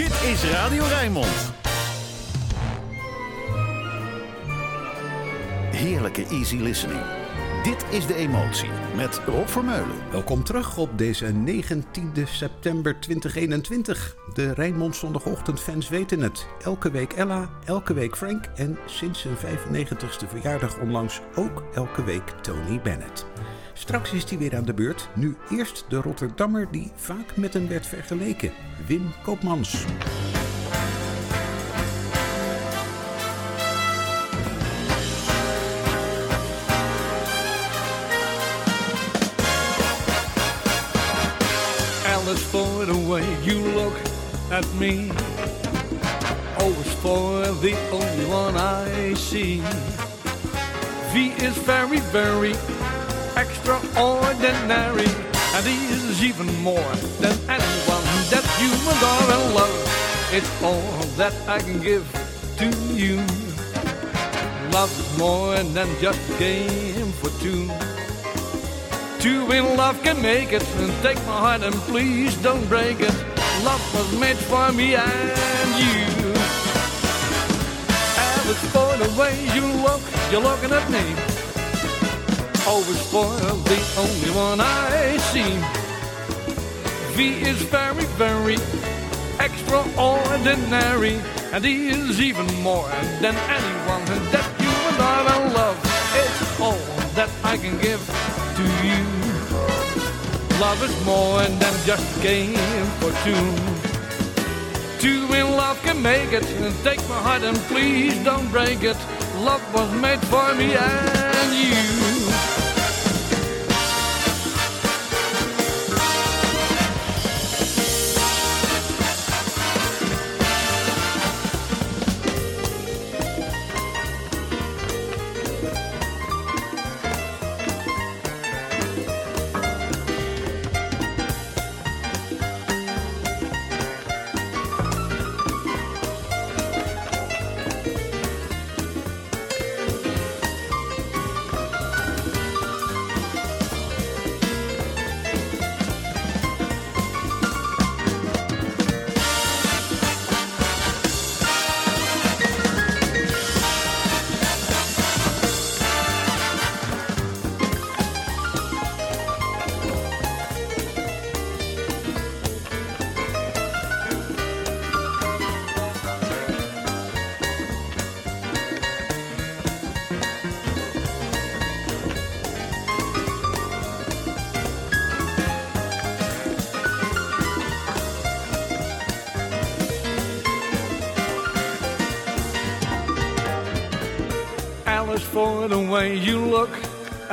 Dit is Radio Rijnmond. Heerlijke easy listening. Dit is De Emotie met Rob Vermeulen. Welkom terug op deze 19 september 2021. De Rijnmond zondagochtendfans weten het. Elke week Ella, elke week Frank en sinds zijn 95ste verjaardag onlangs ook elke week Tony Bennett. Straks is hij weer aan de beurt. Nu eerst de Rotterdammer die vaak met hem werd vergeleken. Wim Koopmans. Alice, for the way you look at me. Always for the only one I see. V is very, very extraordinary. And he is even more than anyone that you adore and love. It's all that I can give to you. Love is more than just a game for two. Two in love can make it. And take my heart and please don't break it. Love was made for me and you. And it's for the way you look, you're looking at me. Always for the only one I see. V is very, very extraordinary. And he is even more than anyone that you and I will love. It's all that I can give to you. Love is more than just a game for two. Two in love can make it. And take my heart and please don't break it. Love was made for me and you.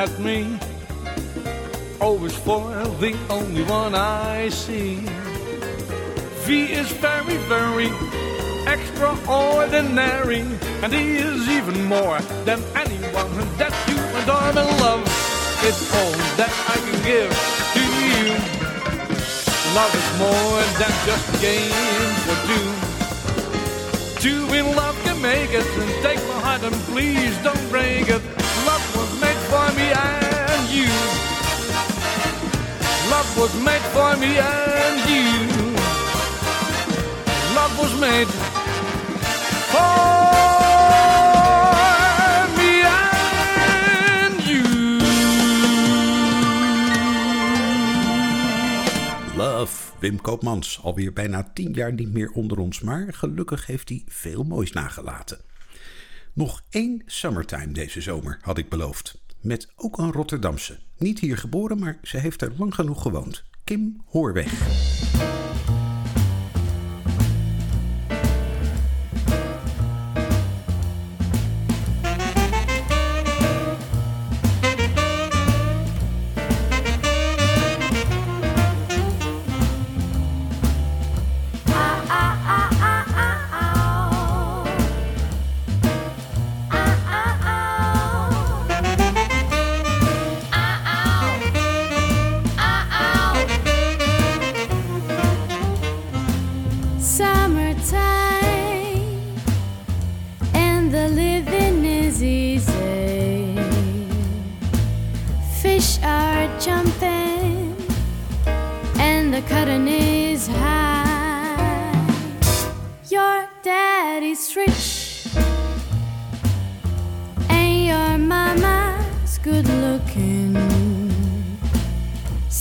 At me. Always for the only one I see. V is very, very extraordinary. And he is even more than anyone that you adore and love. It's all that I can give to you. Love is more than just a game for two. Two in love can make it and take my heart and please don't break it. Was made for me and you. Love was made for Wim Koopmans. Alweer bijna tien jaar niet meer onder ons, maar gelukkig heeft hij veel moois nagelaten. Nog één summertime deze zomer, had ik beloofd. Met ook een Rotterdamse. Niet hier geboren, maar ze heeft er lang genoeg gewoond. Kim Hoorweg.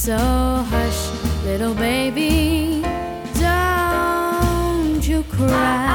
So hush, little baby, don't you cry.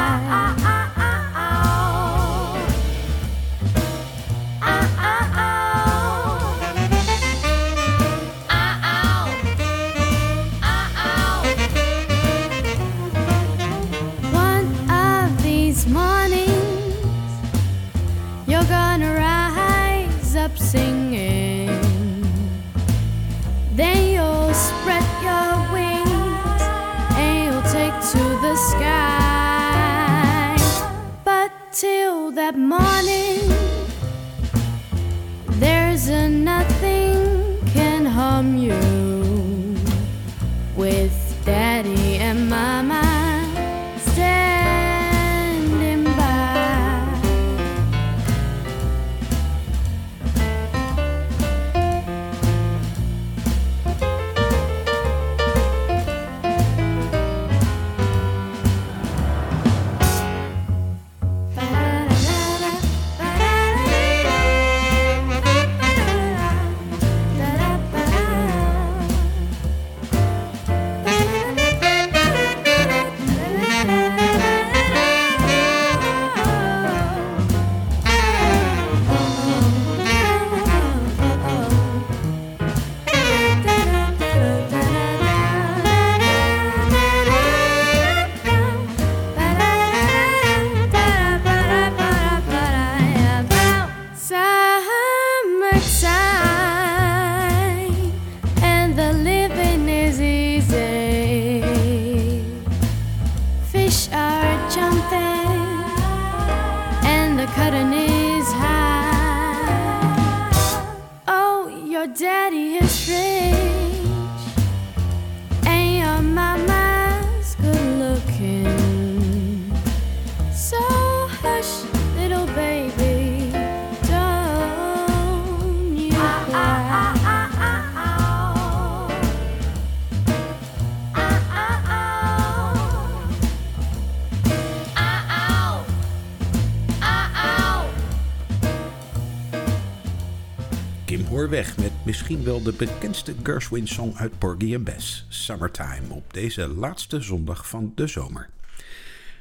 Misschien wel de bekendste Gershwin-song uit Porgy and Bess, Summertime, op deze laatste zondag van de zomer.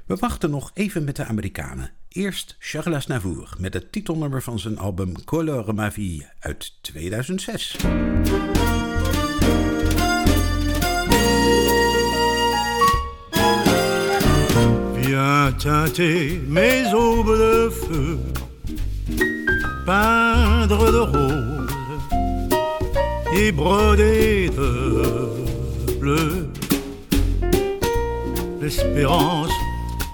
We wachten nog even met de Amerikanen. Eerst Charles Aznavour met het titelnummer van zijn album Color ma vie uit 2006. Viens mes de feu, peindre de rose et broder de bleu. L'espérance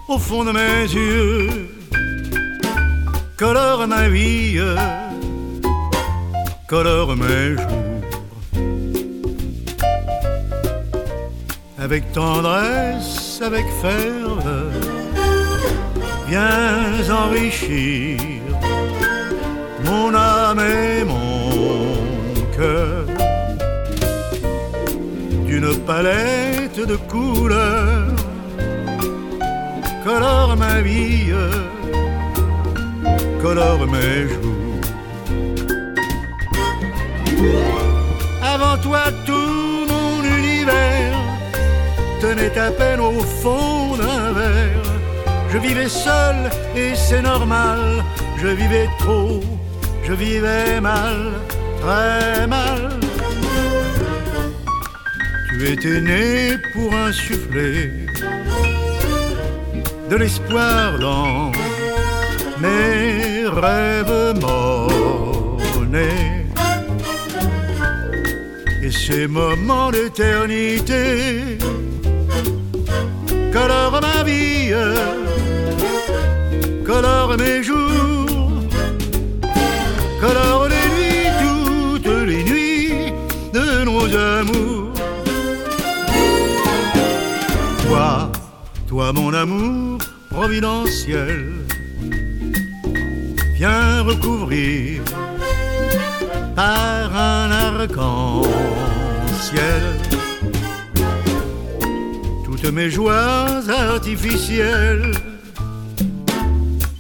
au fond de mes yeux colore ma vie, colore mes jours. avec tendresse, avec ferveur, viens enrichir mon âme et mon cœur d'une palette de couleurs, colore ma vie, colore mes jours. Avant toi, tout mon univers tenait à peine au fond d'un verre. Je vivais seul et c'est normal. Je vivais trop, je vivais mal, très mal. Tu étais né pour insuffler de l'espoir dans mes rêves morts-nés. Et ces moments d'éternité colore ma vie, colore mes jours, colore mon amour providentiel, viens recouvrir par un arc-en-ciel toutes mes joies artificielles.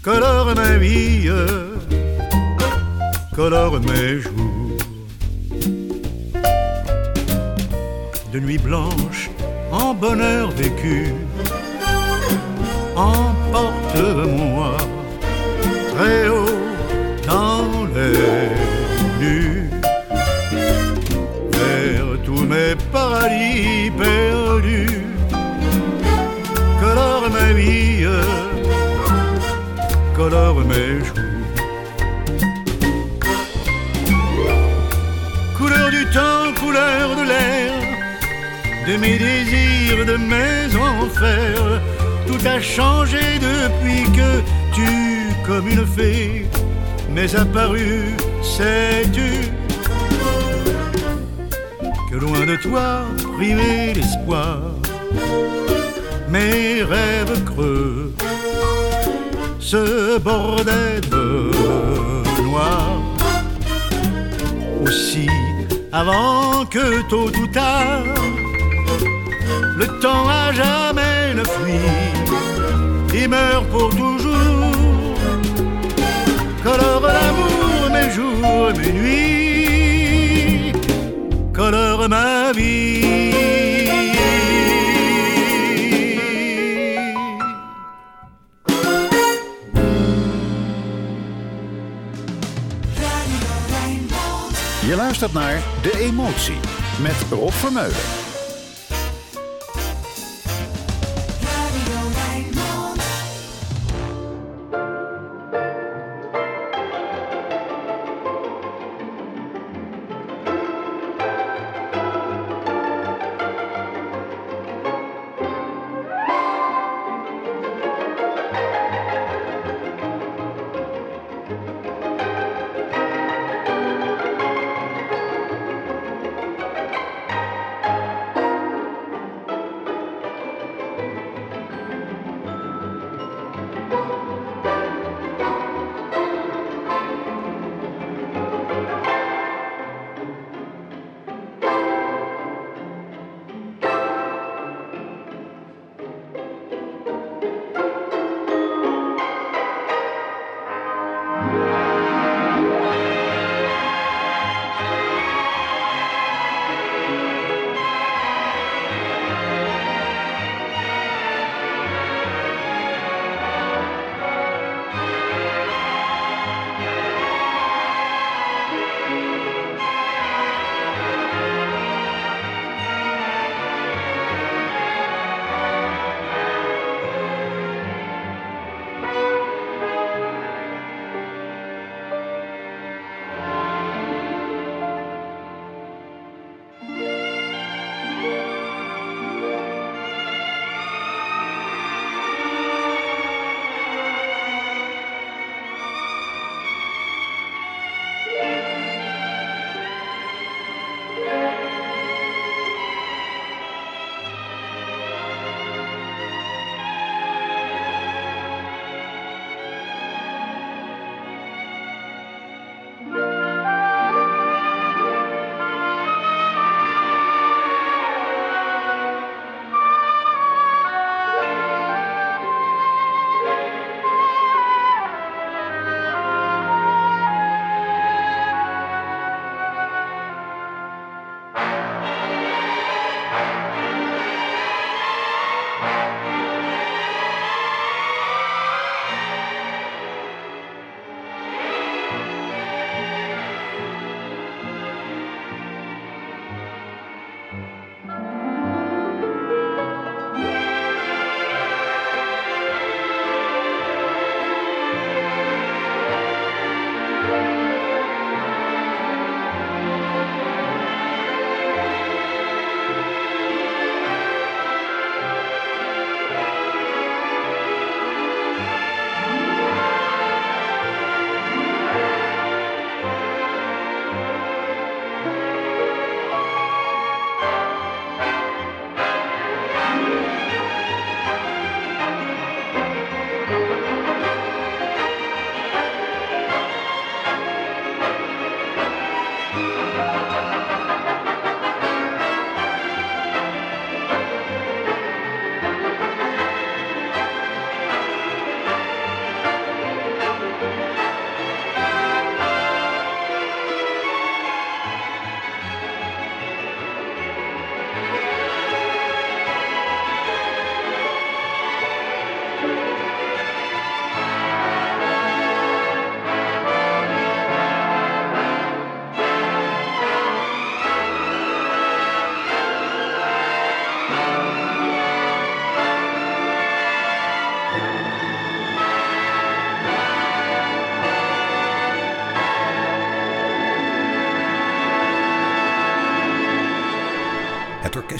Colore ma vie, colore mes jours. De nuit blanche en bonheur vécu, emporte-moi très haut dans les nues vers tous mes paradis perdus. Colore ma vie, colore mes jours. Couleur du temps, couleur de l'air, de mes désirs, de mes enfers. Tout a changé depuis que tu, comme une fée, m'es apparu, sais-tu? Que loin de toi, privé d'espoir, mes rêves creux se bordaient de noir. Aussi, avant que tôt ou tard, le temps à jamais ne fuit et meurt pour toujours. Colore l'amour mes jours mes nuits, colore ma vie. Je luistert naar De Emotie met Rob Vermeulen.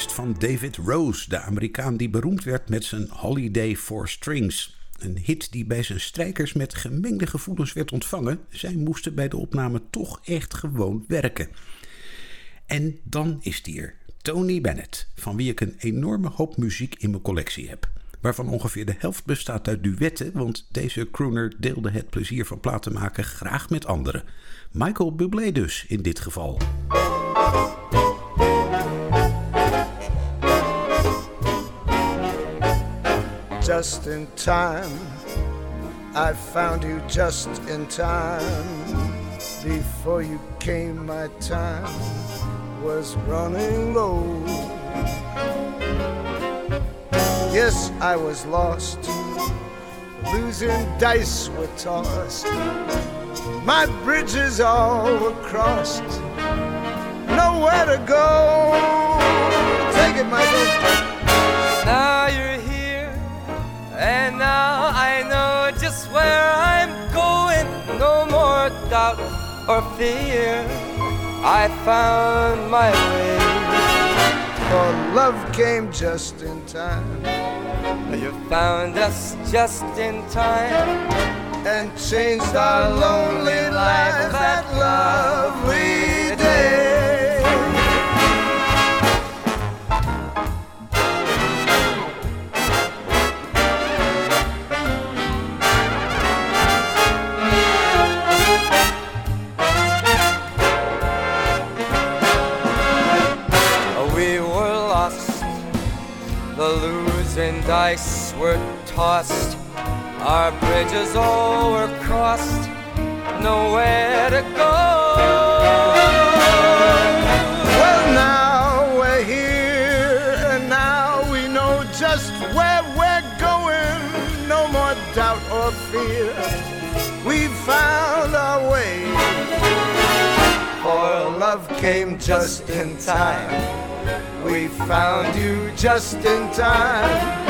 Van David Rose, de Amerikaan die beroemd werd met zijn Holiday for Strings. Een hit die bij zijn strijkers met gemengde gevoelens werd ontvangen. Zij moesten bij de opname toch echt gewoon werken. En dan is die er, Tony Bennett, van wie ik een enorme hoop muziek in mijn collectie heb. Waarvan ongeveer de helft bestaat uit duetten, want deze crooner deelde het plezier van platen maken graag met anderen. Michael Bublé dus in dit geval. Just in time. I found you just in time. Before you came, my time was running low. Yes, I was lost. Losing dice were tossed. My bridges all were crossed. Nowhere to go. Take it, Michael. Just where I'm going. No more doubt or fear. I found my way. For love came just in time You found us just in time. and changed our lonely lives that lovely were tossed, our bridges all were crossed, nowhere to go. Well, now we're here, and now we know just where we're going. No more doubt or fear. We found our way. For love came just in time. We found you just in time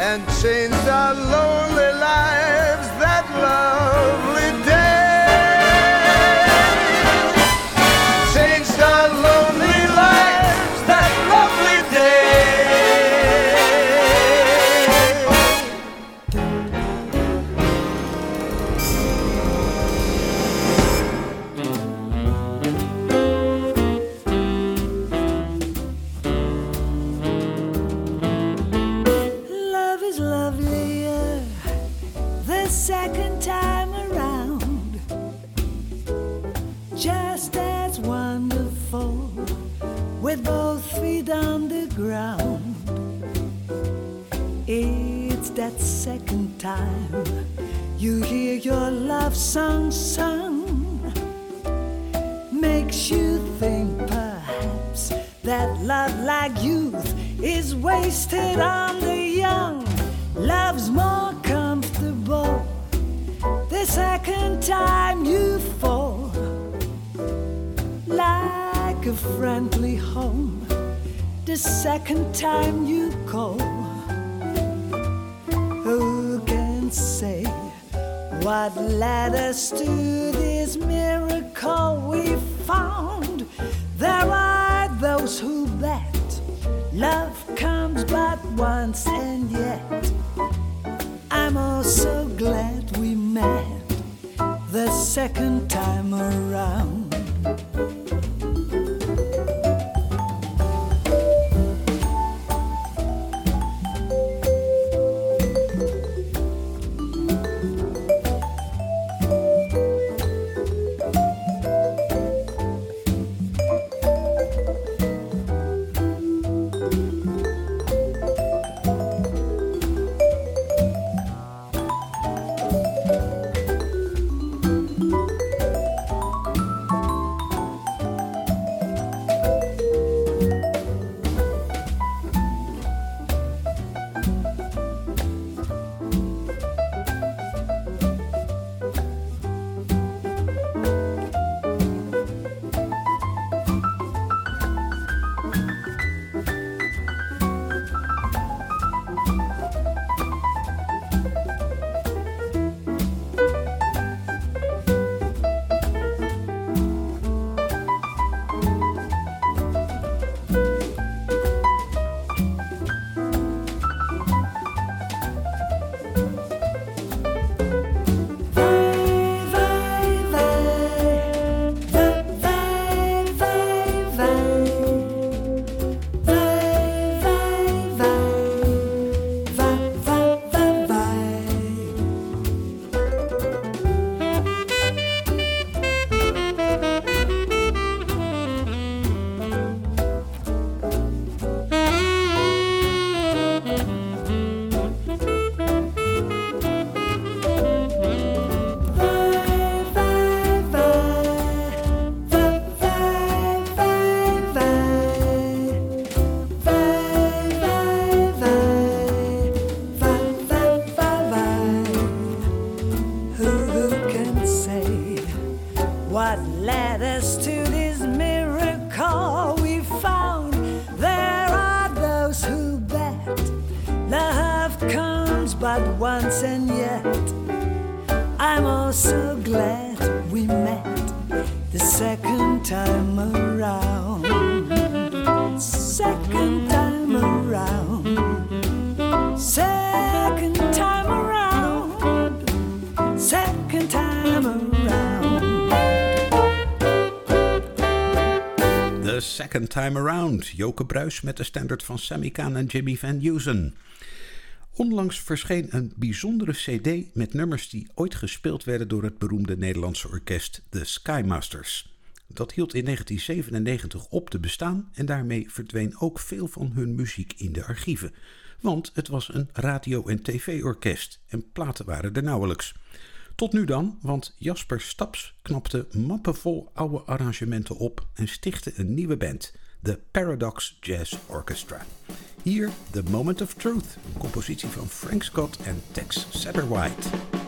and changed our lonely lives that lovely but once, and yet I'm also glad we met the second time around. Second time around. Second time around. Second time around. The Second Time Around. Joke Bruis met de standard van Sammy Kaan en Jimmy Van Heusen. Onlangs verscheen een bijzondere CD met nummers die ooit gespeeld werden door het beroemde Nederlandse orkest The Skymasters. Dat hield in 1997 op te bestaan en daarmee verdween ook veel van hun muziek in de archieven. Want het was een radio- en tv-orkest en platen waren er nauwelijks. Tot nu dan, want Jasper Staps knapte mappenvol oude arrangementen op en stichtte een nieuwe band, de Paradox Jazz Orchestra. Hier The Moment of Truth, compositie van Frank Scott en Tex Satterwhite.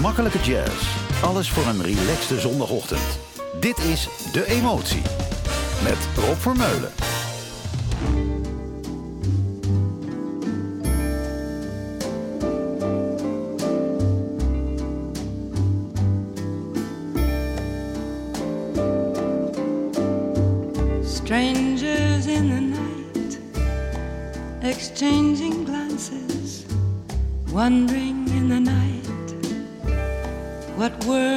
Makkelijke jazz. Alles voor een relaxte zondagochtend. Dit is De Emotie. Met Rob Vermeulen. Strangers in the night, exchanging glances, wondering. what were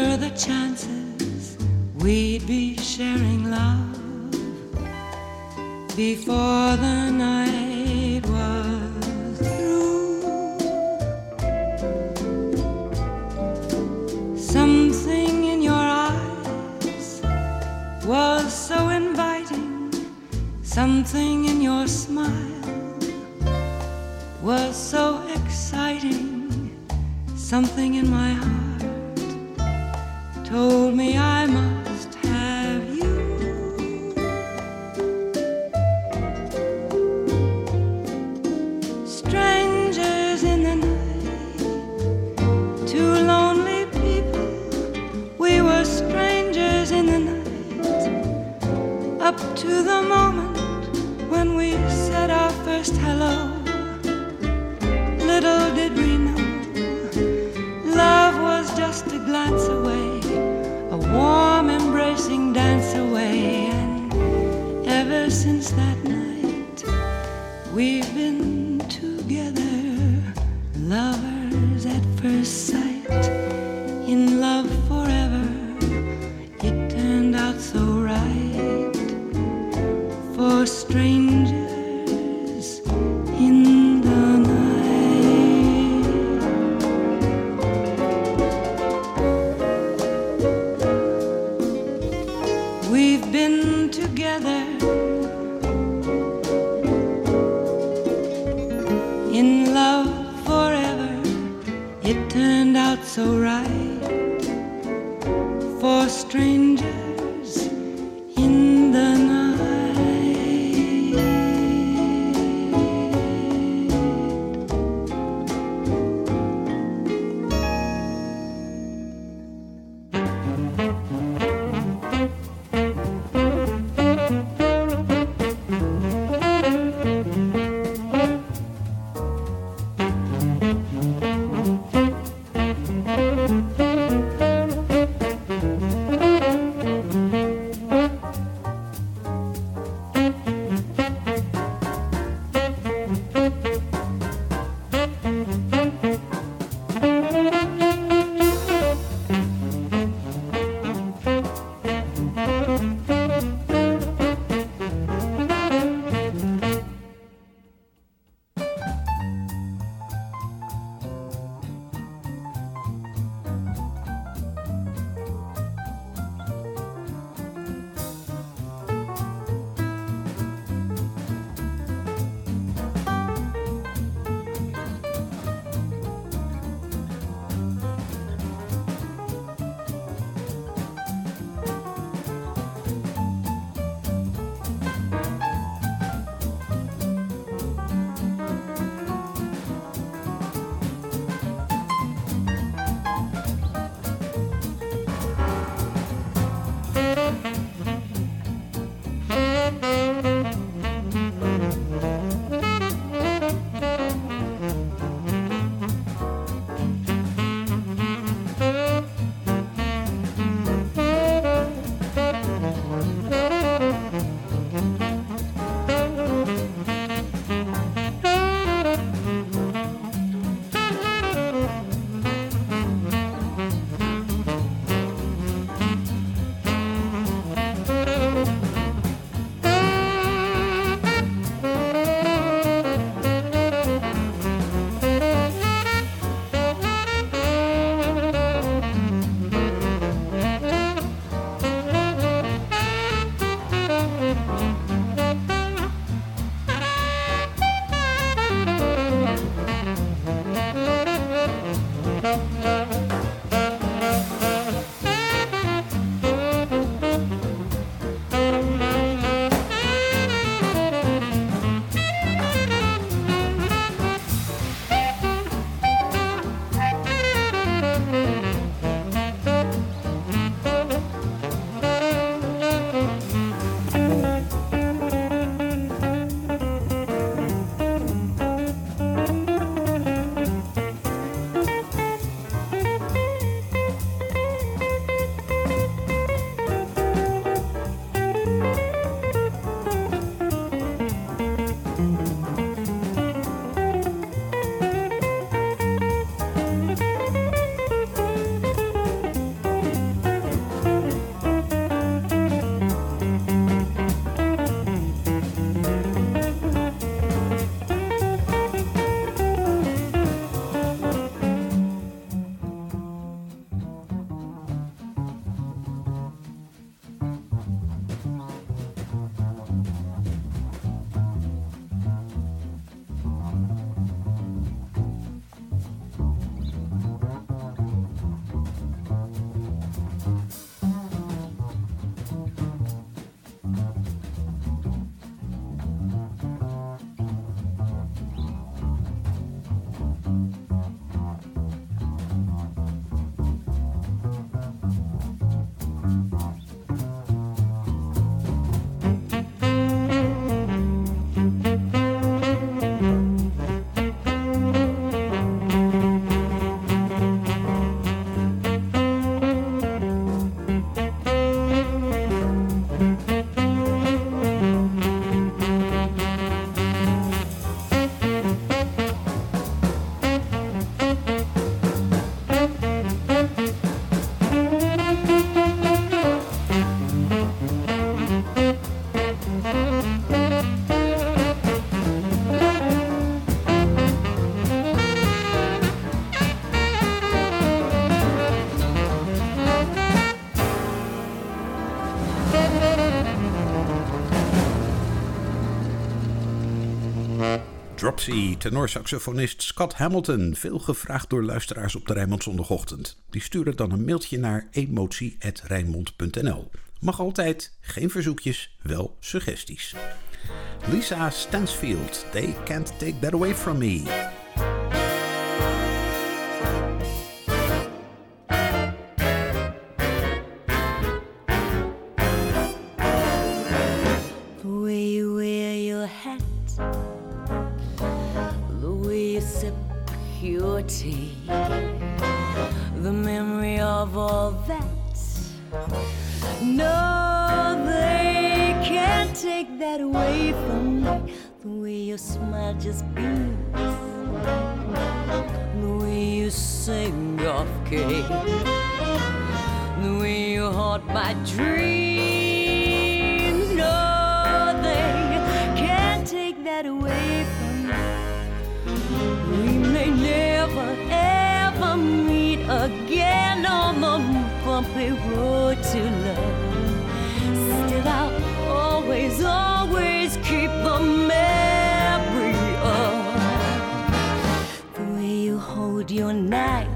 Dropsy, tenorsaxofonist Scott Hamilton. Veel gevraagd door luisteraars op de Rijnmond Zondagochtend. Die sturen dan een mailtje naar emotie.rijnmond.nl. Mag altijd, geen verzoekjes, wel suggesties. Lisa Stansfield, They Can't Take That Away From Me. Away from me. The way your smile just beams, the way you sing off key, the way you haunt my dreams. No, they can't take that away from me. We may never ever meet again on the bumpy road to love. Still, I'll always, always your knife,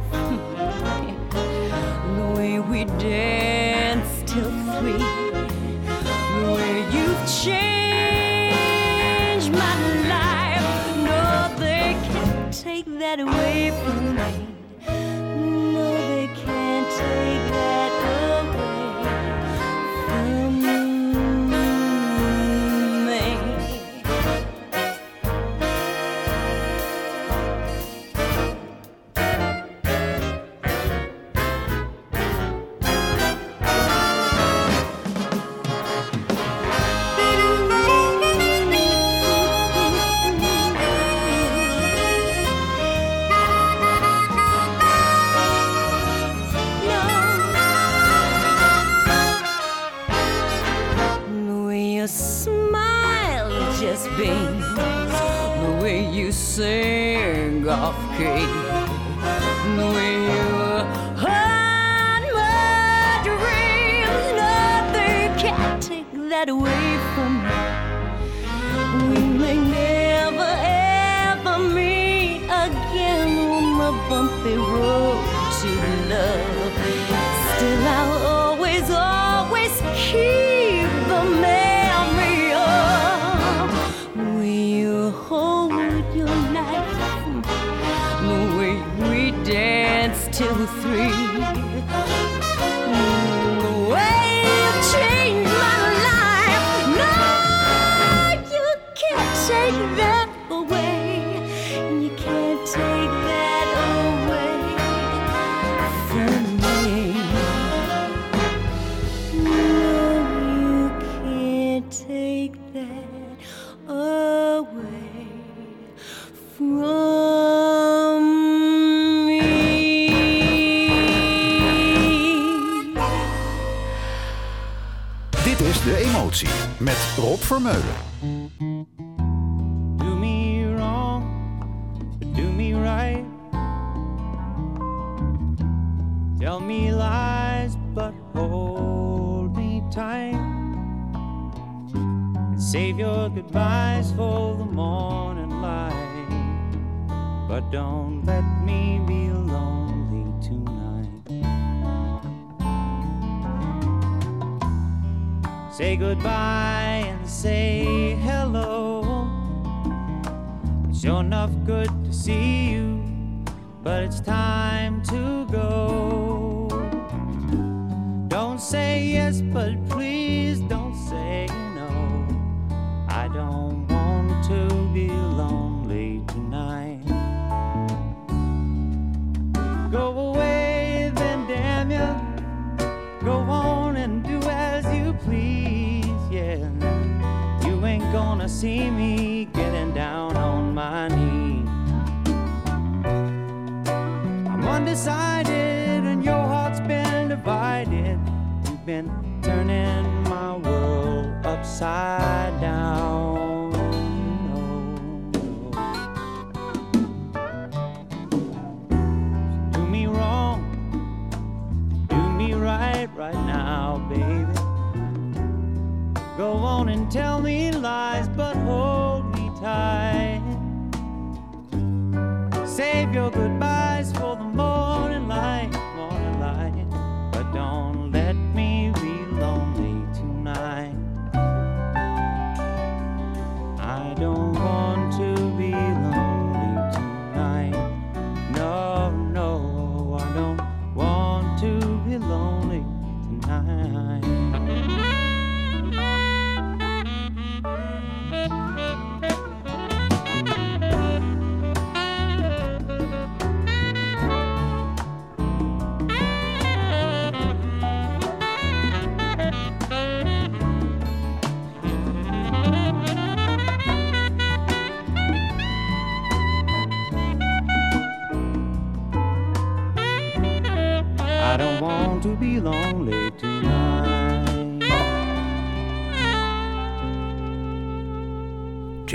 Vermeulen. Do me wrong, do me right. Tell me lies, but hold me tight. And save your goodbyes for the morning light. But don't let me be lonely tonight. Say goodbye and say hello. It's sure enough good to see you, but it's time to go. Don't say yes, but see me getting down on my knees. I'm undecided, and your heart's been divided. You've been turning my world upside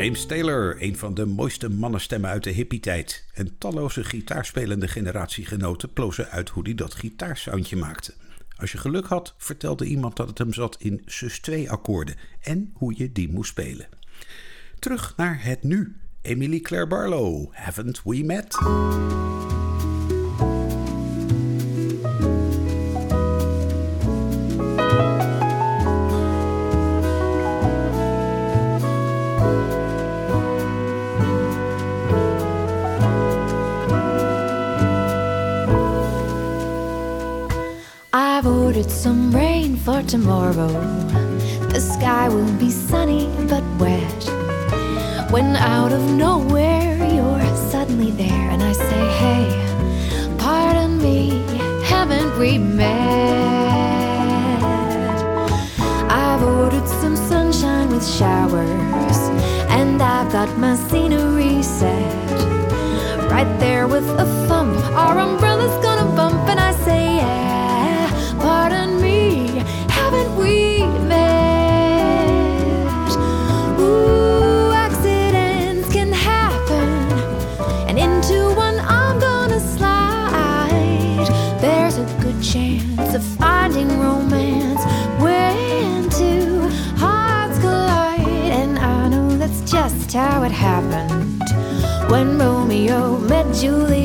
James Taylor, een van de mooiste mannenstemmen uit de hippietijd. En talloze gitaarspelende generatiegenoten plozen uit hoe hij dat gitaarsoundje maakte. Als je geluk had, vertelde iemand dat het hem zat in sus 2 akkoorden en hoe je die moest spelen. Terug naar het nu. Emily Claire Barlow, Haven't We Met? Some rain for tomorrow. The sky will be sunny but wet. When out of nowhere you're suddenly there, and I say, Hey, pardon me, haven't we met? I've ordered some sunshine with showers, and I've got my scenery set. Right there with a thump, our umbrella's gonna Romeo met Juliet.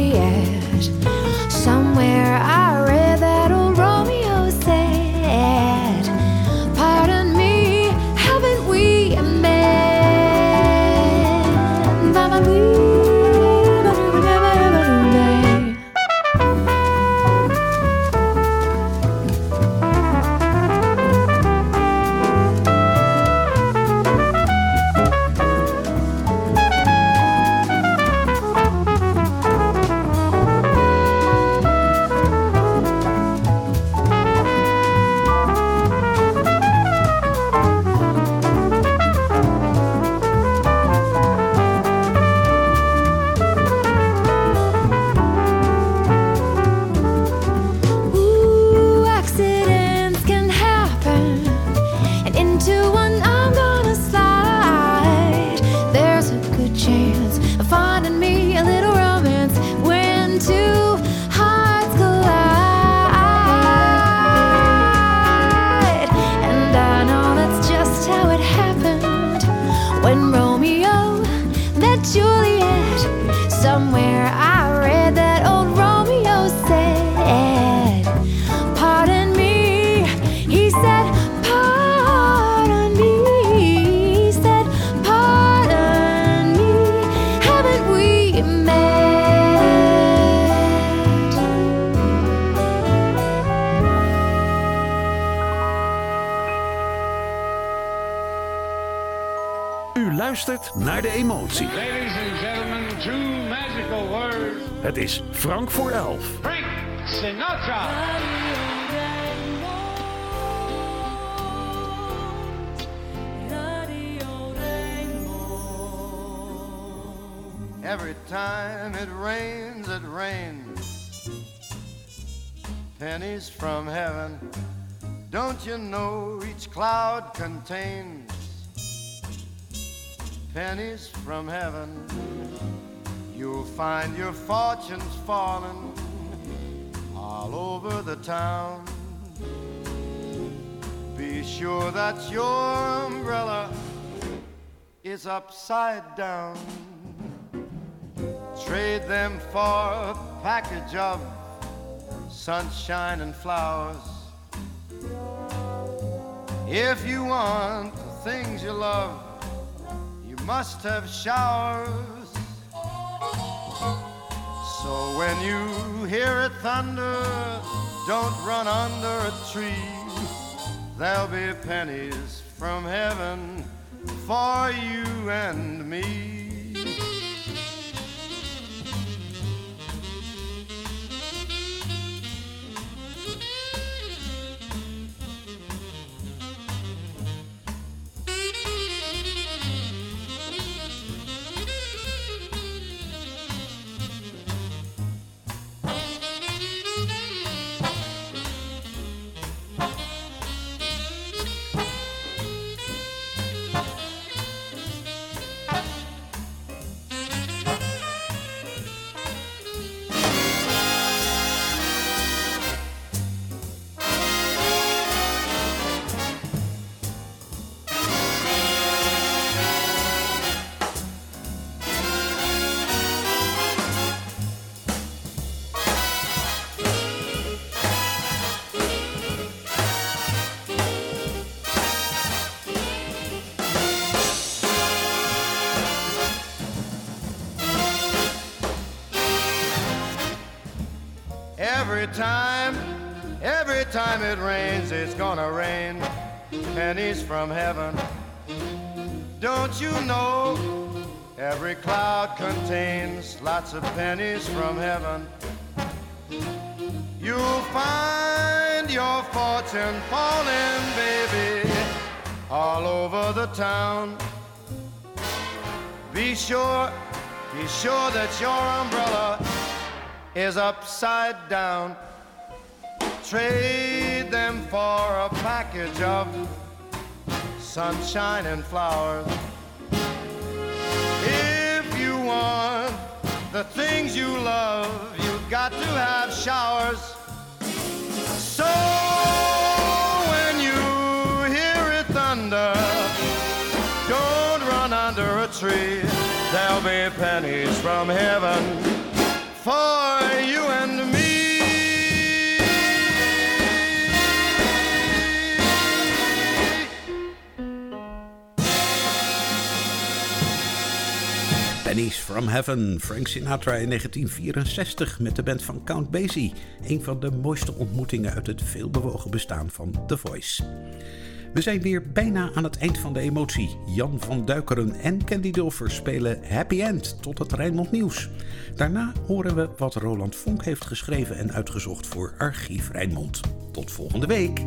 Luistert naar de emotie. Ladies and gentlemen, two magical words. Het is Frank voor elf. Frank Sinatra. Every time it rains, it rains. Pennies from heaven. Don't you know each cloud contains pennies from heaven? You'll find your fortunes falling all over the town. Be sure that your umbrella is upside down. Trade them for a package of sunshine and flowers. If you want the things you love, must have showers. So when you hear it thunder, don't run under a tree. There'll be pennies from heaven for you and me. Every time, every time it rains, it's gonna rain pennies from heaven. Don't you know every cloud contains lots of pennies from heaven? You'll find your fortune falling, baby, all over the town. Be sure, be sure that your umbrella is upside down. Trade them for a package of sunshine and flowers. If you want the things you love, you've got to have showers. So when you hear it thunder, don't run under a tree. There'll be pennies from heaven for you and me. Pennies from Heaven, Frank Sinatra in 1964 met de band van Count Basie. Een van de mooiste ontmoetingen uit het veelbewogen bestaan van The Voice. We zijn weer bijna aan het eind van de emotie. Jan van Duikeren en Candy Dulfer spelen Happy End tot het Rijnmond Nieuws. Daarna horen we wat Roland Vonk heeft geschreven en uitgezocht voor Archief Rijnmond. Tot volgende week!